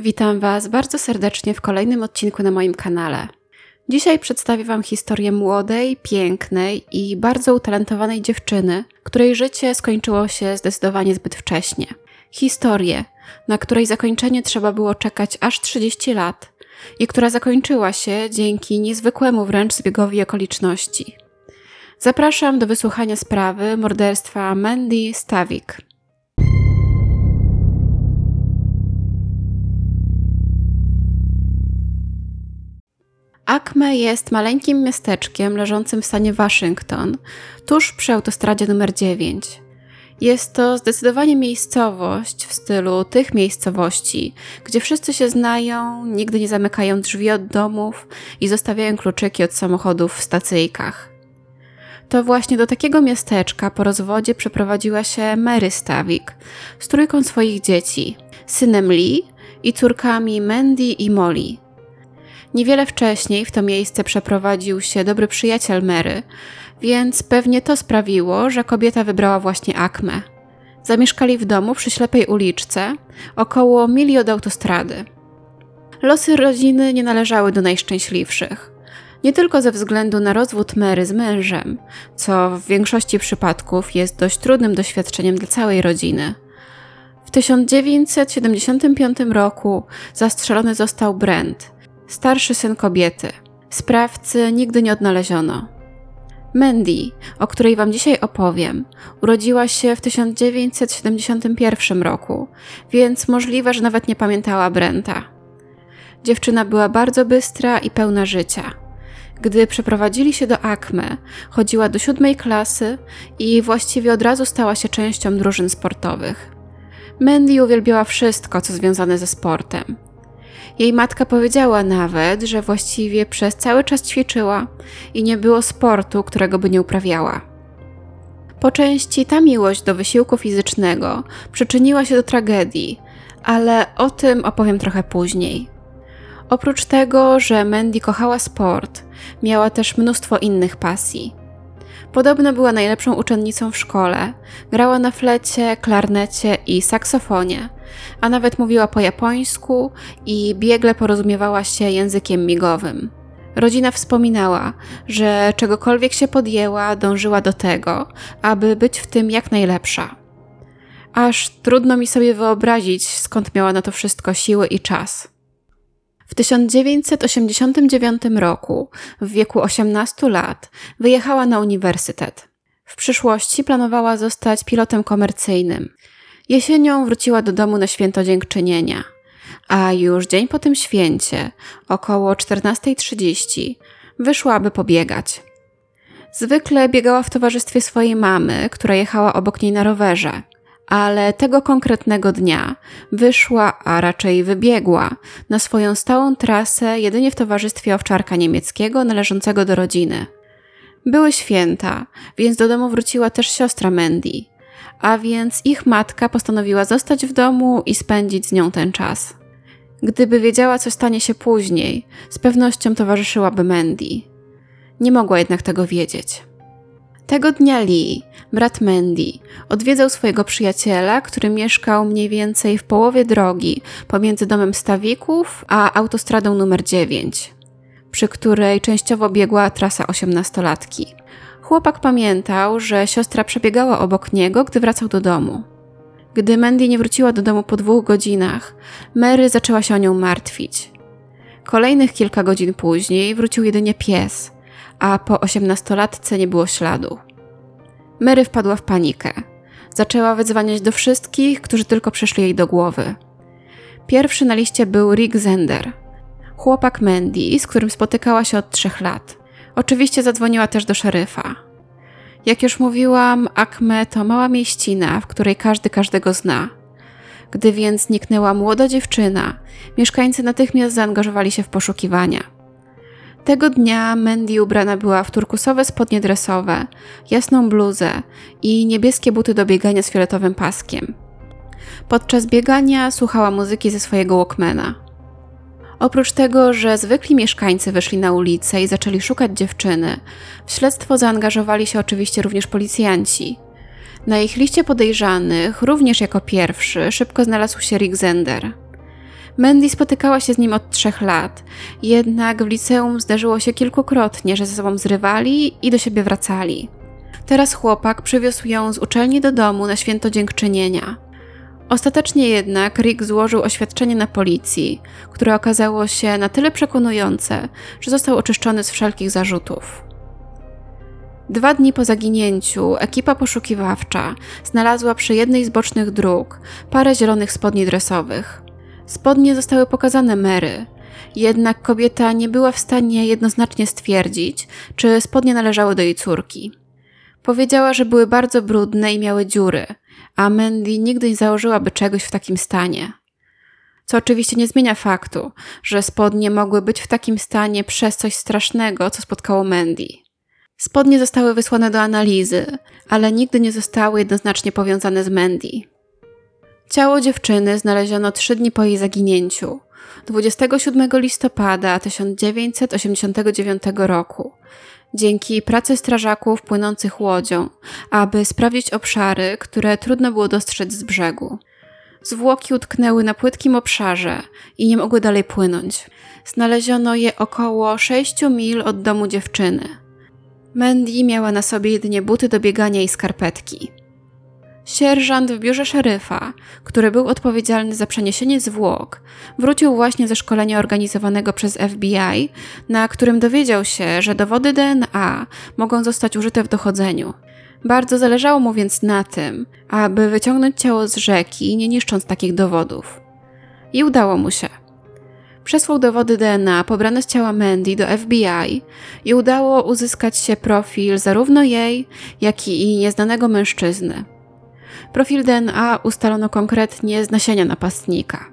Witam Was bardzo serdecznie w kolejnym odcinku na moim kanale. Dzisiaj przedstawię Wam historię młodej, pięknej i bardzo utalentowanej dziewczyny, której życie skończyło się zdecydowanie zbyt wcześnie. Historię, na której zakończenie trzeba było czekać aż 30 lat i która zakończyła się dzięki niezwykłemu wręcz zbiegowi okoliczności. Zapraszam do wysłuchania sprawy morderstwa Mandy Stavik. Acme jest maleńkim miasteczkiem leżącym w stanie Waszyngton, tuż przy autostradzie numer 9. Jest to zdecydowanie miejscowość w stylu tych miejscowości, gdzie wszyscy się znają, nigdy nie zamykają drzwi od domów i zostawiają kluczyki od samochodów w stacyjkach. To właśnie do takiego miasteczka po rozwodzie przeprowadziła się Mary Stawik z trójką swoich dzieci, synem Lee i córkami Mandy i Molly. Niewiele wcześniej w to miejsce przeprowadził się dobry przyjaciel Mary, więc pewnie to sprawiło, że kobieta wybrała właśnie Akmę. Zamieszkali w domu przy ślepej uliczce, około mili od autostrady. Losy rodziny nie należały do najszczęśliwszych. Nie tylko ze względu na rozwód Mary z mężem, co w większości przypadków jest dość trudnym doświadczeniem dla całej rodziny. W 1975 roku zastrzelony został Brent, starszy syn kobiety. Sprawcy nigdy nie odnaleziono. Mandy, o której Wam dzisiaj opowiem, urodziła się w 1971 roku, więc możliwe, że nawet nie pamiętała Brenta. Dziewczyna była bardzo bystra i pełna życia. Gdy przeprowadzili się do Akme, chodziła do siódmej klasy i właściwie od razu stała się częścią drużyn sportowych. Mandy uwielbiała wszystko, co związane ze sportem. Jej matka powiedziała nawet, że właściwie przez cały czas ćwiczyła i nie było sportu, którego by nie uprawiała. Po części ta miłość do wysiłku fizycznego przyczyniła się do tragedii, ale o tym opowiem trochę później. Oprócz tego, że Mandy kochała sport, miała też mnóstwo innych pasji. Podobno była najlepszą uczennicą w szkole, grała na flecie, klarnecie i saksofonie, a nawet mówiła po japońsku i biegle porozumiewała się językiem migowym. Rodzina wspominała, że czegokolwiek się podjęła, dążyła do tego, aby być w tym jak najlepsza. Aż trudno mi sobie wyobrazić, skąd miała na to wszystko siły i czas. W 1989 roku, w wieku 18 lat, wyjechała na uniwersytet. W przyszłości planowała zostać pilotem komercyjnym. Jesienią wróciła do domu na święto dziękczynienia, a już dzień po tym święcie, około 14.30, wyszła, aby pobiegać. Zwykle biegała w towarzystwie swojej mamy, która jechała obok niej na rowerze, ale tego konkretnego dnia wyszła, a raczej wybiegła na swoją stałą trasę jedynie w towarzystwie owczarka niemieckiego należącego do rodziny. Były święta, więc do domu wróciła też siostra Mandy, a więc ich matka postanowiła zostać w domu i spędzić z nią ten czas. Gdyby wiedziała, co stanie się później, z pewnością towarzyszyłaby Mandy. Nie mogła jednak tego wiedzieć. Tego dnia Lee, brat Mandy, odwiedzał swojego przyjaciela, który mieszkał mniej więcej w połowie drogi pomiędzy domem Stawików a autostradą numer 9, przy której częściowo biegła trasa osiemnastolatki. Chłopak pamiętał, że siostra przebiegała obok niego, gdy wracał do domu. Gdy Mandy nie wróciła do domu po dwóch godzinach, Mary zaczęła się o nią martwić. Kolejnych kilka godzin później wrócił jedynie pies, a po osiemnastolatce nie było śladu. Mary wpadła w panikę. Zaczęła wydzwaniać do wszystkich, którzy tylko przyszli jej do głowy. Pierwszy na liście był Rick Zender, chłopak Mandy, z którym spotykała się od trzech lat. Oczywiście zadzwoniła też do szeryfa. Jak już mówiłam, Acme to mała mieścina, w której każdy każdego zna. Gdy więc zniknęła młoda dziewczyna, mieszkańcy natychmiast zaangażowali się w poszukiwania. Tego dnia Mandy ubrana była w turkusowe spodnie dresowe, jasną bluzę i niebieskie buty do biegania z fioletowym paskiem. Podczas biegania słuchała muzyki ze swojego Walkmana. Oprócz tego, że zwykli mieszkańcy wyszli na ulicę i zaczęli szukać dziewczyny, w śledztwo zaangażowali się oczywiście również policjanci. Na ich liście podejrzanych, również jako pierwszy, szybko znalazł się Rick Zender. Mandy spotykała się z nim od trzech lat, jednak w liceum zdarzyło się kilkukrotnie, że ze sobą zrywali i do siebie wracali. Teraz chłopak przywiózł ją z uczelni do domu na święto dziękczynienia. Ostatecznie jednak Rick złożył oświadczenie na policji, które okazało się na tyle przekonujące, że został oczyszczony z wszelkich zarzutów. Dwa dni po zaginięciu ekipa poszukiwawcza znalazła przy jednej z bocznych dróg parę zielonych spodni dresowych. Spodnie zostały pokazane Mary, jednak kobieta nie była w stanie jednoznacznie stwierdzić, czy spodnie należały do jej córki. Powiedziała, że były bardzo brudne i miały dziury, a Mandy nigdy nie założyłaby czegoś w takim stanie. Co oczywiście nie zmienia faktu, że spodnie mogły być w takim stanie przez coś strasznego, co spotkało Mandy. Spodnie zostały wysłane do analizy, ale nigdy nie zostały jednoznacznie powiązane z Mandy. Ciało dziewczyny znaleziono trzy dni po jej zaginięciu, 27 listopada 1989 roku, dzięki pracy strażaków płynących łodzią, aby sprawdzić obszary, które trudno było dostrzec z brzegu. Zwłoki utknęły na płytkim obszarze i nie mogły dalej płynąć. Znaleziono je około 6 mil od domu dziewczyny. Mandy miała na sobie jedynie buty do biegania i skarpetki. Sierżant w biurze szeryfa, który był odpowiedzialny za przeniesienie zwłok, wrócił właśnie ze szkolenia organizowanego przez FBI, na którym dowiedział się, że dowody DNA mogą zostać użyte w dochodzeniu. Bardzo zależało mu więc na tym, aby wyciągnąć ciało z rzeki, nie niszcząc takich dowodów. I udało mu się. Przesłał dowody DNA pobrane z ciała Mandy do FBI i udało uzyskać się profil zarówno jej, jak i nieznanego mężczyzny. Profil DNA ustalono konkretnie z nasienia napastnika.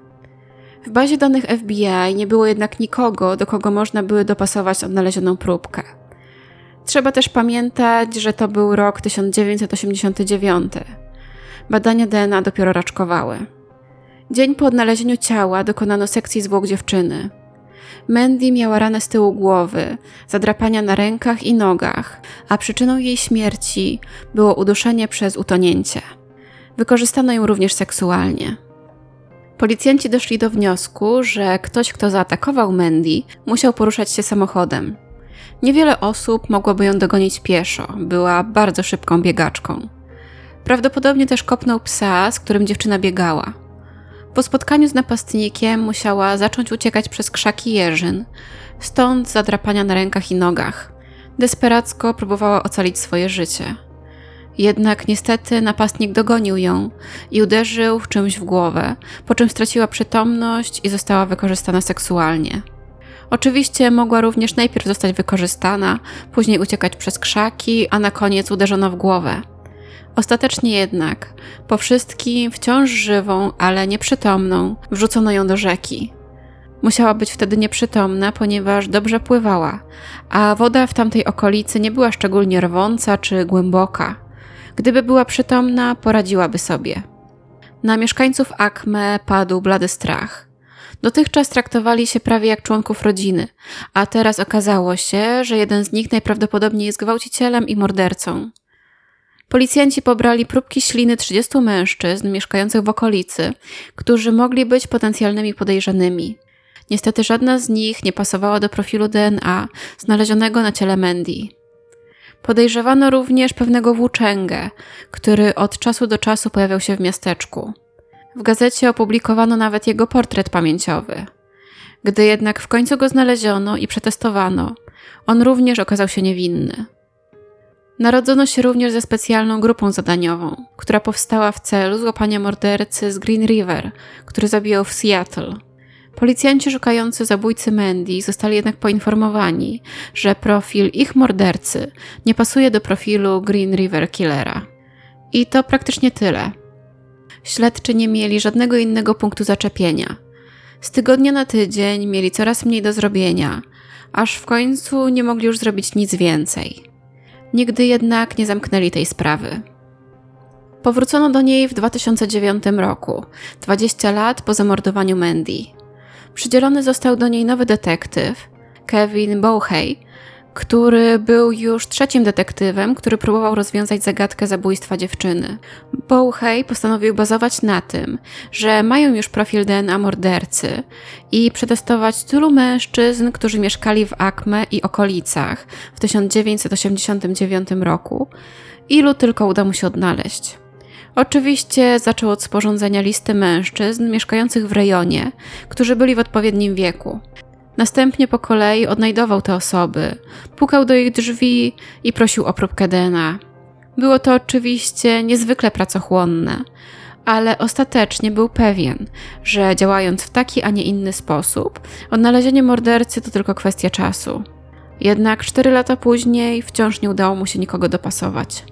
W bazie danych FBI nie było jednak nikogo, do kogo można by dopasować odnalezioną próbkę. Trzeba też pamiętać, że to był rok 1989. Badania DNA dopiero raczkowały. Dzień po odnalezieniu ciała dokonano sekcji zwłok dziewczyny. Mandy miała ranę z tyłu głowy, zadrapania na rękach i nogach, a przyczyną jej śmierci było uduszenie przez utonięcie. Wykorzystano ją również seksualnie. Policjanci doszli do wniosku, że ktoś, kto zaatakował Mandy, musiał poruszać się samochodem. Niewiele osób mogłoby ją dogonić pieszo, była bardzo szybką biegaczką. Prawdopodobnie też kopnął psa, z którym dziewczyna biegała. Po spotkaniu z napastnikiem musiała zacząć uciekać przez krzaki jeżyn, stąd zadrapania na rękach i nogach. Desperacko próbowała ocalić swoje życie. Jednak niestety napastnik dogonił ją i uderzył czymś w głowę, po czym straciła przytomność i została wykorzystana seksualnie. Oczywiście mogła również najpierw zostać wykorzystana, później uciekać przez krzaki, a na koniec uderzono w głowę. Ostatecznie jednak, po wszystkim wciąż żywą, ale nieprzytomną, wrzucono ją do rzeki. Musiała być wtedy nieprzytomna, ponieważ dobrze pływała, a woda w tamtej okolicy nie była szczególnie rwąca czy głęboka. Gdyby była przytomna, poradziłaby sobie. Na mieszkańców Akme padł blady strach. Dotychczas traktowali się prawie jak członków rodziny, a teraz okazało się, że jeden z nich najprawdopodobniej jest gwałcicielem i mordercą. Policjanci pobrali próbki śliny 30 mężczyzn mieszkających w okolicy, którzy mogli być potencjalnymi podejrzanymi. Niestety żadna z nich nie pasowała do profilu DNA znalezionego na ciele Mandy. Podejrzewano również pewnego włóczęgę, który od czasu do czasu pojawiał się w miasteczku. W gazecie opublikowano nawet jego portret pamięciowy. Gdy jednak w końcu go znaleziono i przetestowano, on również okazał się niewinny. Narodzono się również ze specjalną grupą zadaniową, która powstała w celu złapania mordercy z Green River, który zabijał w Seattle. Policjanci szukający zabójcy Mandy zostali jednak poinformowani, że profil ich mordercy nie pasuje do profilu Green River Killera. I to praktycznie tyle. Śledczy nie mieli żadnego innego punktu zaczepienia. Z tygodnia na tydzień mieli coraz mniej do zrobienia, aż w końcu nie mogli już zrobić nic więcej. Nigdy jednak nie zamknęli tej sprawy. Powrócono do niej w 2009 roku, 20 lat po zamordowaniu Mandy. Przydzielony został do niej nowy detektyw, Kevin Bowhey, który był już trzecim detektywem, który próbował rozwiązać zagadkę zabójstwa dziewczyny. Bouhey postanowił bazować na tym, że mają już profil DNA mordercy i przetestować tylu mężczyzn, którzy mieszkali w Acme i okolicach w 1989 roku, ilu tylko uda mu się odnaleźć. Oczywiście zaczął od sporządzenia listy mężczyzn mieszkających w rejonie, którzy byli w odpowiednim wieku. Następnie po kolei odnajdował te osoby, pukał do ich drzwi i prosił o próbkę DNA. Było to oczywiście niezwykle pracochłonne, ale ostatecznie był pewien, że działając w taki, a nie inny sposób, odnalezienie mordercy to tylko kwestia czasu. Jednak cztery lata później wciąż nie udało mu się nikogo dopasować.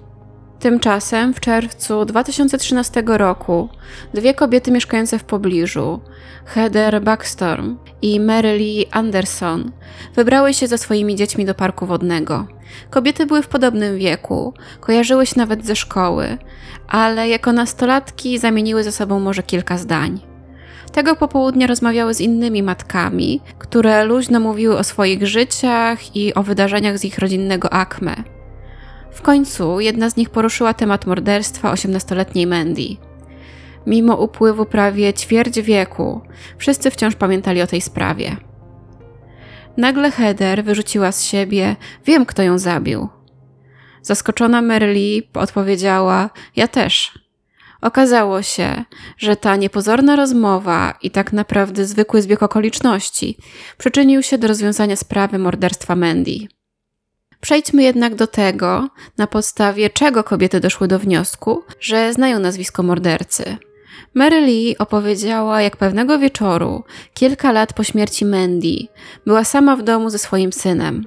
Tymczasem w czerwcu 2013 roku dwie kobiety mieszkające w pobliżu, Heather Backstorm i Mary Lee Anderson, wybrały się ze swoimi dziećmi do parku wodnego. Kobiety były w podobnym wieku, kojarzyły się nawet ze szkoły, ale jako nastolatki zamieniły ze sobą może kilka zdań. Tego popołudnia rozmawiały z innymi matkami, które luźno mówiły o swoich życiach i o wydarzeniach z ich rodzinnego Akme. W końcu jedna z nich poruszyła temat morderstwa 18-letniej Mandy. Mimo upływu prawie ćwierć wieku, wszyscy wciąż pamiętali o tej sprawie. Nagle Heather wyrzuciła z siebie: Wiem, kto ją zabił. Zaskoczona Merli odpowiedziała: Ja też. Okazało się, że ta niepozorna rozmowa i tak naprawdę zwykły zbieg okoliczności przyczynił się do rozwiązania sprawy morderstwa Mandy. Przejdźmy jednak do tego, na podstawie czego kobiety doszły do wniosku, że znają nazwisko mordercy. Mary Lee opowiedziała, jak pewnego wieczoru, kilka lat po śmierci Mandy, była sama w domu ze swoim synem.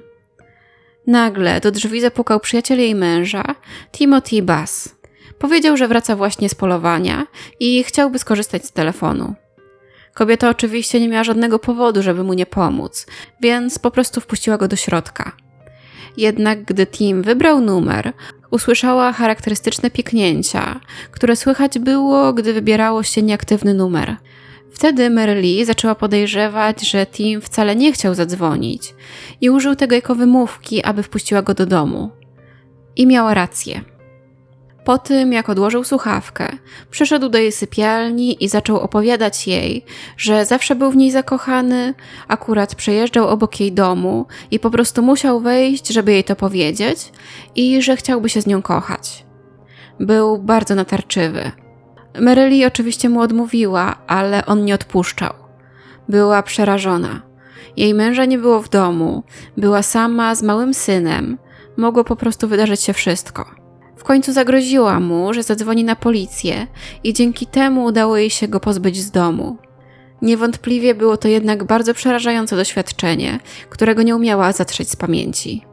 Nagle do drzwi zapukał przyjaciel jej męża, Timothy Bass. Powiedział, że wraca właśnie z polowania i chciałby skorzystać z telefonu. Kobieta oczywiście nie miała żadnego powodu, żeby mu nie pomóc, więc po prostu wpuściła go do środka. Jednak gdy Tim wybrał numer, usłyszała charakterystyczne piknięcia, które słychać było, gdy wybierało się nieaktywny numer. Wtedy Lee zaczęła podejrzewać, że Tim wcale nie chciał zadzwonić i użył tego jako wymówki, aby wpuściła go do domu. I miała rację. Po tym, jak odłożył słuchawkę, przyszedł do jej sypialni i zaczął opowiadać jej, że zawsze był w niej zakochany, akurat przejeżdżał obok jej domu i po prostu musiał wejść, żeby jej to powiedzieć i że chciałby się z nią kochać. Był bardzo natarczywy. Maryli oczywiście mu odmówiła, ale on nie odpuszczał. Była przerażona. Jej męża nie było w domu, była sama z małym synem. Mogło po prostu wydarzyć się wszystko. W końcu zagroziła mu, że zadzwoni na policję i dzięki temu udało jej się go pozbyć z domu. Niewątpliwie było to jednak bardzo przerażające doświadczenie, którego nie umiała zatrzeć z pamięci.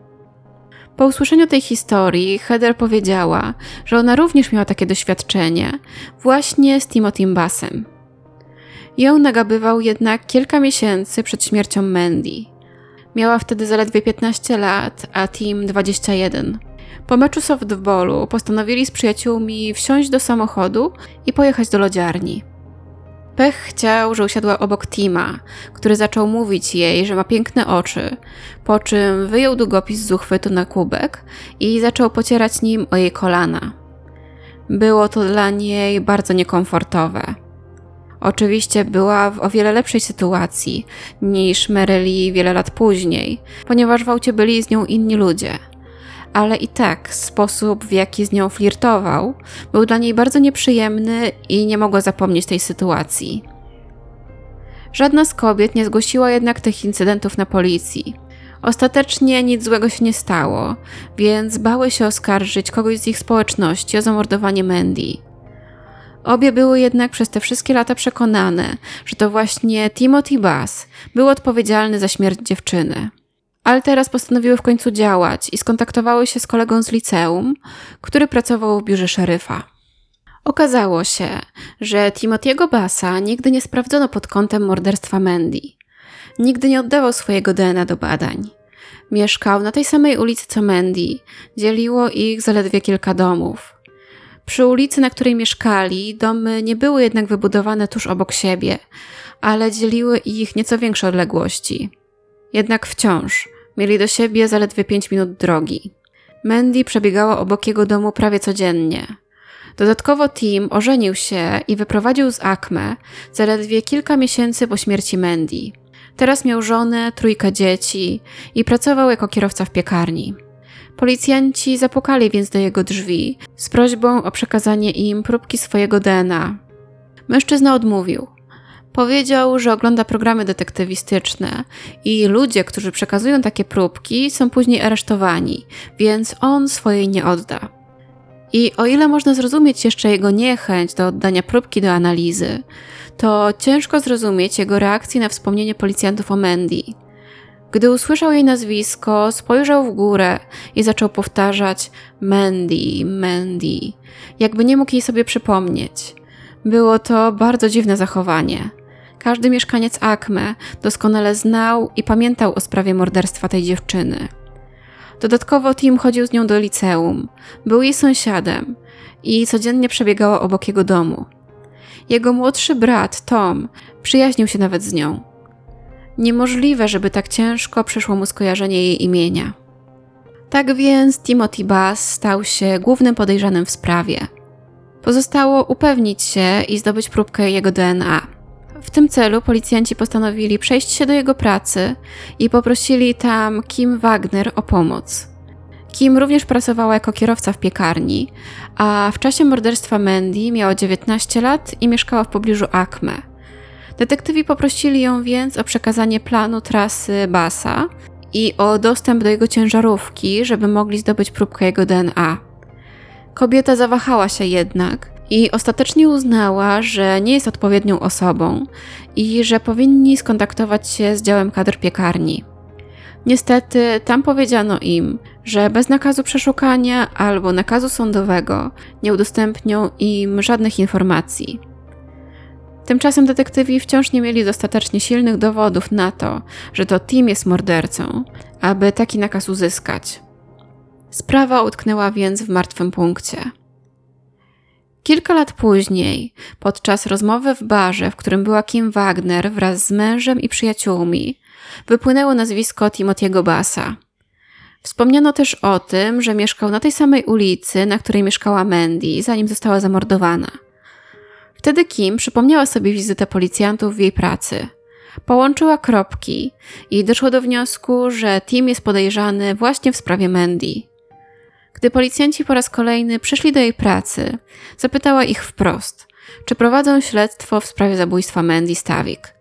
Po usłyszeniu tej historii, Heather powiedziała, że ona również miała takie doświadczenie właśnie z Timothy Bassem. Ją nagabywał jednak kilka miesięcy przed śmiercią Mandy. Miała wtedy zaledwie 15 lat, a Tim 21. Po meczu softballu postanowili z przyjaciółmi wsiąść do samochodu i pojechać do lodziarni. Pech chciał, że usiadła obok Tima, który zaczął mówić jej, że ma piękne oczy, po czym wyjął długopis z uchwytu na kubek i zaczął pocierać nim o jej kolana. Było to dla niej bardzo niekomfortowe. Oczywiście była w o wiele lepszej sytuacji niż Merely wiele lat później, ponieważ w aucie byli z nią inni ludzie – ale i tak sposób, w jaki z nią flirtował, był dla niej bardzo nieprzyjemny i nie mogła zapomnieć tej sytuacji. Żadna z kobiet nie zgłosiła jednak tych incydentów na policji. Ostatecznie nic złego się nie stało, więc bały się oskarżyć kogoś z ich społeczności o zamordowanie Mandy. Obie były jednak przez te wszystkie lata przekonane, że to właśnie Timothy Bass był odpowiedzialny za śmierć dziewczyny ale teraz postanowiły w końcu działać i skontaktowały się z kolegą z liceum, który pracował w biurze szeryfa. Okazało się, że Timothy'ego Bassa nigdy nie sprawdzono pod kątem morderstwa Mandy. Nigdy nie oddawał swojego DNA do badań. Mieszkał na tej samej ulicy co Mandy, dzieliło ich zaledwie kilka domów. Przy ulicy, na której mieszkali, domy nie były jednak wybudowane tuż obok siebie, ale dzieliły ich nieco większe odległości. Jednak wciąż Mieli do siebie zaledwie 5 minut drogi. Mandy przebiegała obok jego domu prawie codziennie. Dodatkowo Tim ożenił się i wyprowadził z Acme zaledwie kilka miesięcy po śmierci Mandy. Teraz miał żonę, trójkę dzieci i pracował jako kierowca w piekarni. Policjanci zapukali więc do jego drzwi z prośbą o przekazanie im próbki swojego DNA. Mężczyzna odmówił. Powiedział, że ogląda programy detektywistyczne i ludzie, którzy przekazują takie próbki, są później aresztowani, więc on swojej nie odda. I o ile można zrozumieć jeszcze jego niechęć do oddania próbki do analizy, to ciężko zrozumieć jego reakcji na wspomnienie policjantów o Mandy. Gdy usłyszał jej nazwisko, spojrzał w górę i zaczął powtarzać Mandy, Mandy, jakby nie mógł jej sobie przypomnieć. Było to bardzo dziwne zachowanie. Każdy mieszkaniec Akme doskonale znał i pamiętał o sprawie morderstwa tej dziewczyny. Dodatkowo Tim chodził z nią do liceum, był jej sąsiadem i codziennie przebiegała obok jego domu. Jego młodszy brat, Tom, przyjaźnił się nawet z nią. Niemożliwe, żeby tak ciężko przyszło mu skojarzenie jej imienia. Tak więc Timothy Bass stał się głównym podejrzanym w sprawie. Pozostało upewnić się i zdobyć próbkę jego DNA. W tym celu policjanci postanowili przejść się do jego pracy i poprosili tam Kim Wagner o pomoc. Kim również pracowała jako kierowca w piekarni, a w czasie morderstwa Mandy miała 19 lat i mieszkała w pobliżu Acme. Detektywi poprosili ją więc o przekazanie planu trasy Basa i o dostęp do jego ciężarówki, żeby mogli zdobyć próbkę jego DNA. Kobieta zawahała się jednak i ostatecznie uznała, że nie jest odpowiednią osobą i że powinni skontaktować się z działem kadr piekarni. Niestety, tam powiedziano im, że bez nakazu przeszukania albo nakazu sądowego nie udostępnią im żadnych informacji. Tymczasem detektywi wciąż nie mieli dostatecznie silnych dowodów na to, że to Tim jest mordercą, aby taki nakaz uzyskać. Sprawa utknęła więc w martwym punkcie. Kilka lat później, podczas rozmowy w barze, w którym była Kim Wagner wraz z mężem i przyjaciółmi, wypłynęło nazwisko Timothy'ego Bassa. Wspomniano też o tym, że mieszkał na tej samej ulicy, na której mieszkała Mandy, zanim została zamordowana. Wtedy Kim przypomniała sobie wizytę policjantów w jej pracy. Połączyła kropki i doszło do wniosku, że Tim jest podejrzany właśnie w sprawie Mandy. Gdy policjanci po raz kolejny przyszli do jej pracy, zapytała ich wprost, czy prowadzą śledztwo w sprawie zabójstwa Mandy Stawik.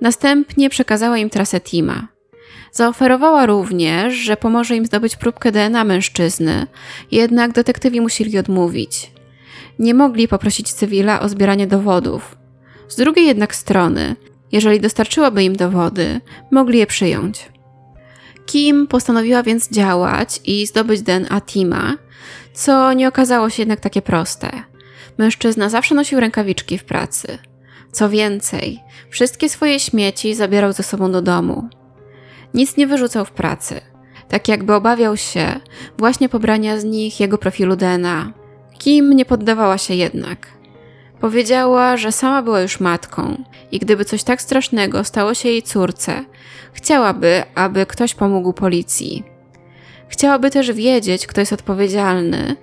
Następnie przekazała im trasę Tima. Zaoferowała również, że pomoże im zdobyć próbkę DNA mężczyzny, jednak detektywi musieli odmówić. Nie mogli poprosić cywila o zbieranie dowodów. Z drugiej jednak strony, jeżeli dostarczyłaby im dowody, mogli je przyjąć. Kim postanowiła więc działać i zdobyć DNA Tima, co nie okazało się jednak takie proste. Mężczyzna zawsze nosił rękawiczki w pracy. Co więcej, wszystkie swoje śmieci zabierał ze sobą do domu. Nic nie wyrzucał w pracy, tak jakby obawiał się właśnie pobrania z nich jego profilu DNA. Kim nie poddawała się jednak. Powiedziała, że sama była już matką i gdyby coś tak strasznego stało się jej córce, chciałaby, aby ktoś pomógł policji. Chciałaby też wiedzieć, kto jest odpowiedzialny,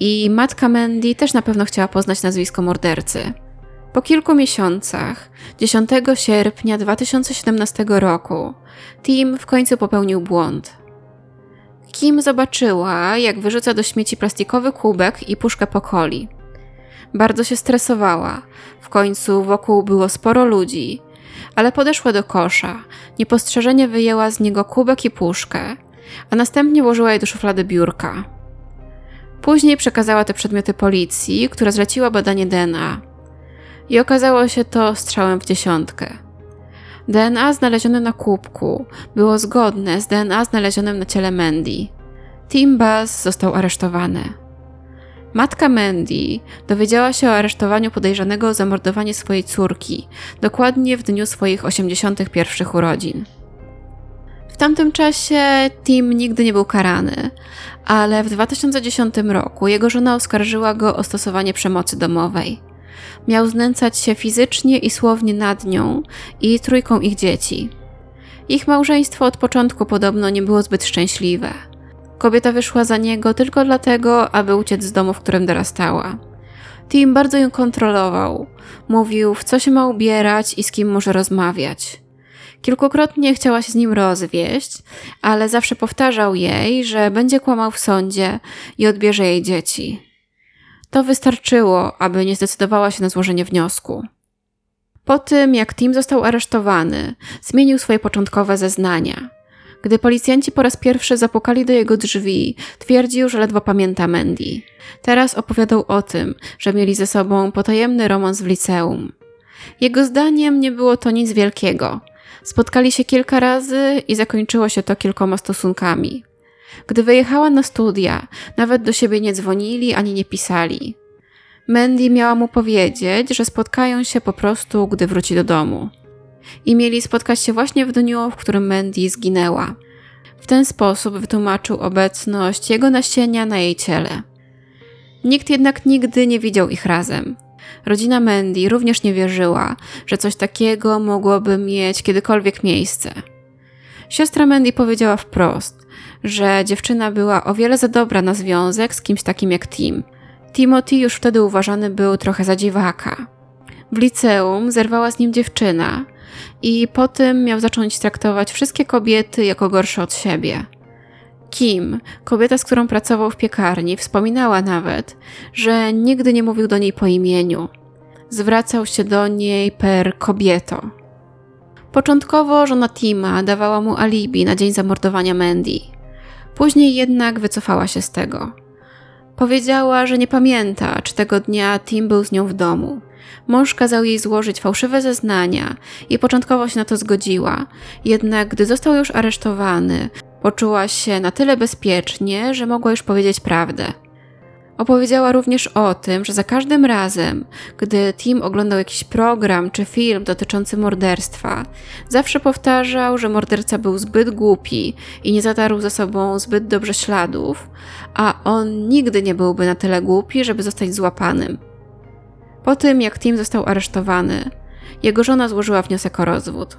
i matka Mandy też na pewno chciała poznać nazwisko mordercy. Po kilku miesiącach, 10 sierpnia 2017 roku, Tim w końcu popełnił błąd. Kim zobaczyła, jak wyrzuca do śmieci plastikowy kubek i puszkę po coli. Bardzo się stresowała. W końcu wokół było sporo ludzi, ale podeszła do kosza, niepostrzeżenie wyjęła z niego kubek i puszkę, a następnie włożyła je do szuflady biurka. Później przekazała te przedmioty policji, która zleciła badanie DNA. I okazało się to strzałem w dziesiątkę. DNA znalezione na kubku było zgodne z DNA znalezionym na ciele Mandy. Tim Bass został aresztowany. Matka Mandy dowiedziała się o aresztowaniu podejrzanego o zamordowanie swojej córki, dokładnie w dniu swoich 81 urodzin. W tamtym czasie Tim nigdy nie był karany, ale w 2010 roku jego żona oskarżyła go o stosowanie przemocy domowej. Miał znęcać się fizycznie i słownie nad nią i trójką ich dzieci. Ich małżeństwo od początku podobno nie było zbyt szczęśliwe. Kobieta wyszła za niego tylko dlatego, aby uciec z domu, w którym dorastała. Tim bardzo ją kontrolował. Mówił, w co się ma ubierać i z kim może rozmawiać. Kilkukrotnie chciała się z nim rozwieść, ale zawsze powtarzał jej, że będzie kłamał w sądzie i odbierze jej dzieci. To wystarczyło, aby nie zdecydowała się na złożenie wniosku. Po tym, jak Tim został aresztowany, zmienił swoje początkowe zeznania. Gdy policjanci po raz pierwszy zapukali do jego drzwi, twierdził, że ledwo pamięta Mandy. Teraz opowiadał o tym, że mieli ze sobą potajemny romans w liceum. Jego zdaniem nie było to nic wielkiego. Spotkali się kilka razy i zakończyło się to kilkoma stosunkami. Gdy wyjechała na studia, nawet do siebie nie dzwonili ani nie pisali. Mandy miała mu powiedzieć, że spotkają się po prostu, gdy wróci do domu. I mieli spotkać się właśnie w dniu, w którym Mandy zginęła. W ten sposób wytłumaczył obecność jego nasienia na jej ciele. Nikt jednak nigdy nie widział ich razem. Rodzina Mandy również nie wierzyła, że coś takiego mogłoby mieć kiedykolwiek miejsce. Siostra Mandy powiedziała wprost, że dziewczyna była o wiele za dobra na związek z kimś takim jak Tim. Timothy już wtedy uważany był trochę za dziwaka. W liceum zerwała z nim dziewczyna i po tym miał zacząć traktować wszystkie kobiety jako gorsze od siebie. Kim, kobieta, z którą pracował w piekarni, wspominała nawet, że nigdy nie mówił do niej po imieniu. Zwracał się do niej per kobieto. Początkowo żona Tima dawała mu alibi na dzień zamordowania Mandy. Później jednak wycofała się z tego. Powiedziała, że nie pamięta, czy tego dnia Tim był z nią w domu. Mąż kazał jej złożyć fałszywe zeznania i początkowo się na to zgodziła, jednak gdy został już aresztowany, poczuła się na tyle bezpiecznie, że mogła już powiedzieć prawdę. Opowiedziała również o tym, że za każdym razem, gdy Tim oglądał jakiś program czy film dotyczący morderstwa, zawsze powtarzał, że morderca był zbyt głupi i nie zatarł za sobą zbyt dobrze śladów, a on nigdy nie byłby na tyle głupi, żeby zostać złapanym. Po tym, jak Tim został aresztowany, jego żona złożyła wniosek o rozwód.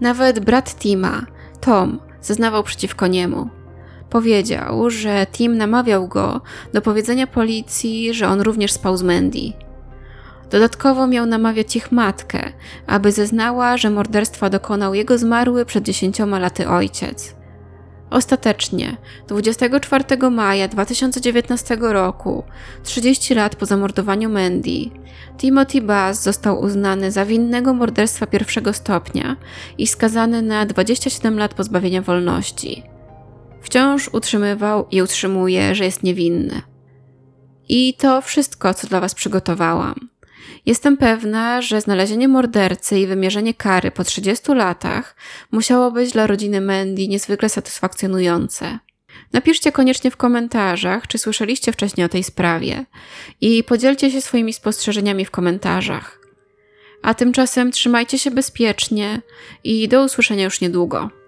Nawet brat Tima, Tom, zeznawał przeciwko niemu. Powiedział, że Tim namawiał go do powiedzenia policji, że on również spał z Mandy. Dodatkowo miał namawiać ich matkę, aby zeznała, że morderstwa dokonał jego zmarły przed dziesięcioma laty ojciec. Ostatecznie, 24 maja 2019 roku, 30 lat po zamordowaniu Mandy, Timothy Bass został uznany za winnego morderstwa pierwszego stopnia i skazany na 27 lat pozbawienia wolności. Wciąż utrzymywał i utrzymuje, że jest niewinny. I to wszystko, co dla Was przygotowałam. Jestem pewna, że znalezienie mordercy i wymierzenie kary po 30 latach musiało być dla rodziny Mandy niezwykle satysfakcjonujące. Napiszcie koniecznie w komentarzach, czy słyszeliście wcześniej o tej sprawie i podzielcie się swoimi spostrzeżeniami w komentarzach. A tymczasem trzymajcie się bezpiecznie i do usłyszenia już niedługo.